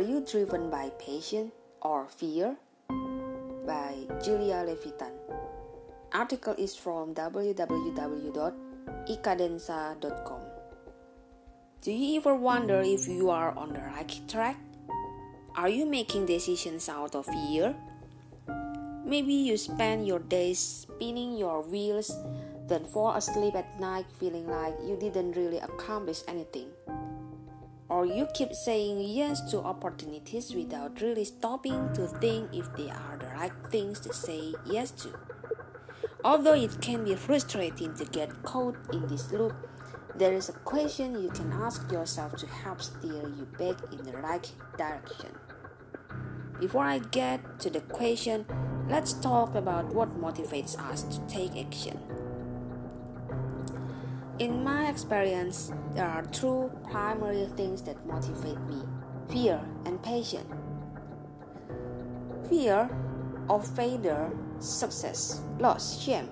Are you driven by passion or fear? By Julia Levitan. Article is from www.ikadensa.com. Do you ever wonder if you are on the right track? Are you making decisions out of fear? Maybe you spend your days spinning your wheels, then fall asleep at night feeling like you didn't really accomplish anything. Or you keep saying yes to opportunities without really stopping to think if they are the right things to say yes to. Although it can be frustrating to get caught in this loop, there is a question you can ask yourself to help steer you back in the right direction. Before I get to the question, let's talk about what motivates us to take action. In my experience, there are two primary things that motivate me fear and passion. Fear of failure, success, loss, shame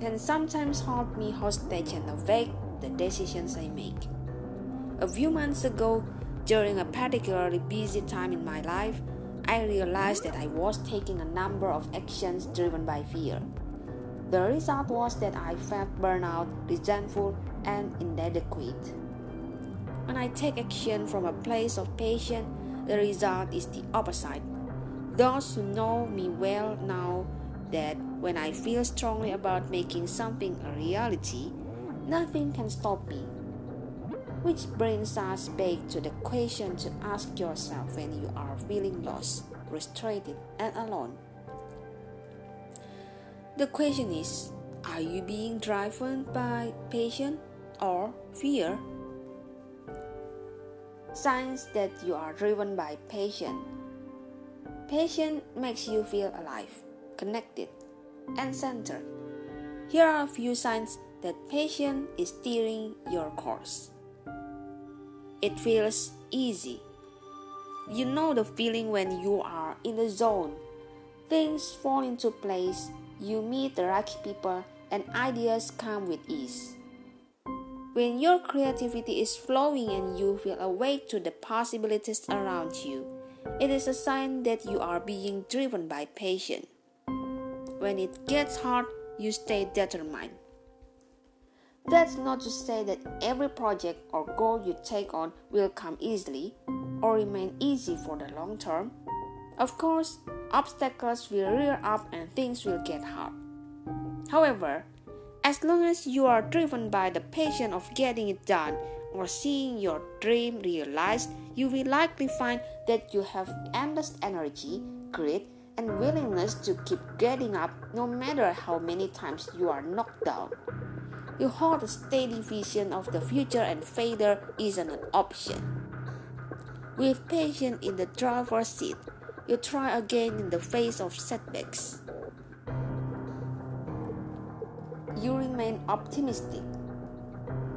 can sometimes hold me hostage and affect the decisions I make. A few months ago, during a particularly busy time in my life, I realized that I was taking a number of actions driven by fear. The result was that I felt burnout, resentful, and inadequate. When I take action from a place of passion, the result is the opposite. Those who know me well know that when I feel strongly about making something a reality, nothing can stop me. Which brings us back to the question to ask yourself when you are feeling lost, frustrated, and alone. The question is Are you being driven by passion or fear? Signs that you are driven by passion. Passion makes you feel alive, connected, and centered. Here are a few signs that passion is steering your course. It feels easy. You know the feeling when you are in the zone. Things fall into place you meet the right people and ideas come with ease. When your creativity is flowing and you feel awake to the possibilities around you, it is a sign that you are being driven by passion. When it gets hard, you stay determined. That's not to say that every project or goal you take on will come easily or remain easy for the long term. Of course, obstacles will rear up and things will get hard. However, as long as you are driven by the passion of getting it done or seeing your dream realized, you will likely find that you have endless energy, grit, and willingness to keep getting up no matter how many times you are knocked down. You hold a steady vision of the future, and failure isn't an option. With passion in the driver's seat, you try again in the face of setbacks. You remain optimistic.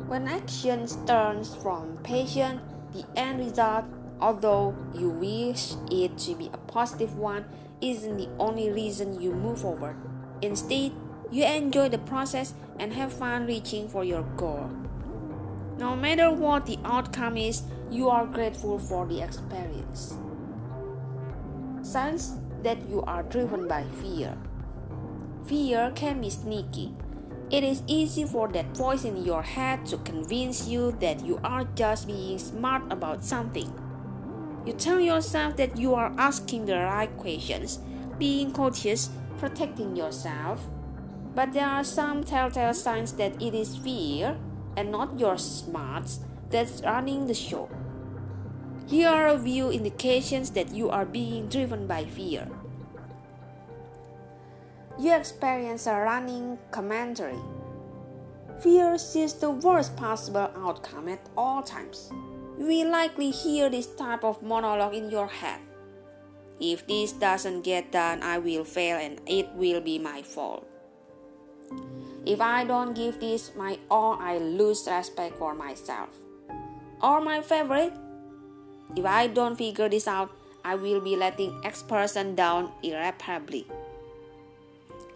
When action turns from passion, the end result, although you wish it to be a positive one, isn't the only reason you move forward. Instead, you enjoy the process and have fun reaching for your goal. No matter what the outcome is, you are grateful for the experience signs that you are driven by fear. Fear can be sneaky. It is easy for that voice in your head to convince you that you are just being smart about something. You tell yourself that you are asking the right questions, being cautious, protecting yourself. But there are some telltale signs that it is fear and not your smarts that's running the show. Here are a few indications that you are being driven by fear. You experience a running commentary. Fear sees the worst possible outcome at all times. You will likely hear this type of monologue in your head. If this doesn't get done, I will fail and it will be my fault. If I don't give this my all, I lose respect for myself. Or my favorite, if I don't figure this out, I will be letting X person down irreparably.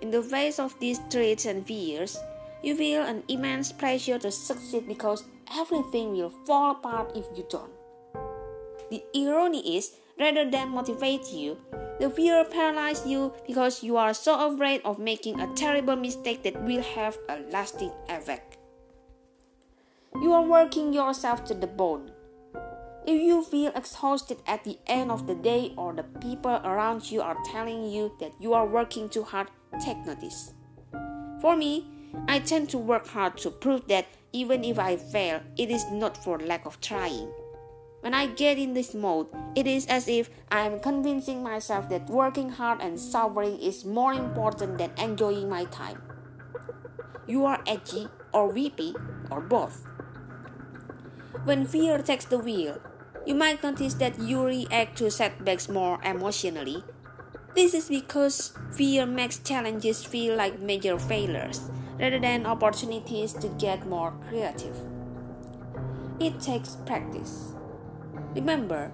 In the face of these traits and fears, you feel an immense pressure to succeed because everything will fall apart if you don't. The irony is, rather than motivate you, the fear paralyzes you because you are so afraid of making a terrible mistake that will have a lasting effect. You are working yourself to the bone. If you feel exhausted at the end of the day or the people around you are telling you that you are working too hard, take notice. For me, I tend to work hard to prove that even if I fail, it is not for lack of trying. When I get in this mode, it is as if I am convincing myself that working hard and suffering is more important than enjoying my time. You are edgy or weepy or both. When fear takes the wheel, you might notice that you react to setbacks more emotionally. This is because fear makes challenges feel like major failures rather than opportunities to get more creative. It takes practice. Remember,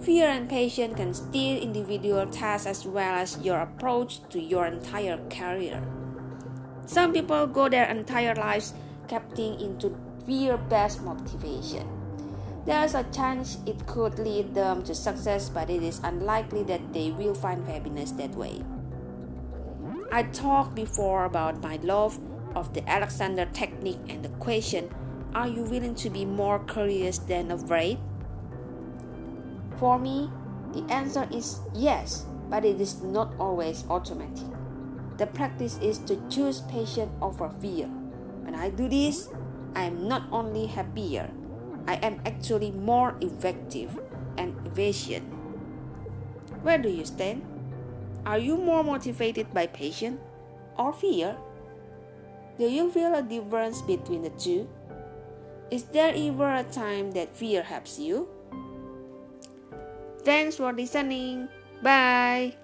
fear and patience can steer individual tasks as well as your approach to your entire career. Some people go their entire lives capting into fear based motivation. There's a chance it could lead them to success, but it is unlikely that they will find happiness that way. I talked before about my love of the Alexander technique and the question Are you willing to be more curious than afraid? For me, the answer is yes, but it is not always automatic. The practice is to choose patience over fear. When I do this, I am not only happier, I am actually more effective and efficient. Where do you stand? Are you more motivated by passion or fear? Do you feel a difference between the two? Is there ever a time that fear helps you? Thanks for listening. Bye.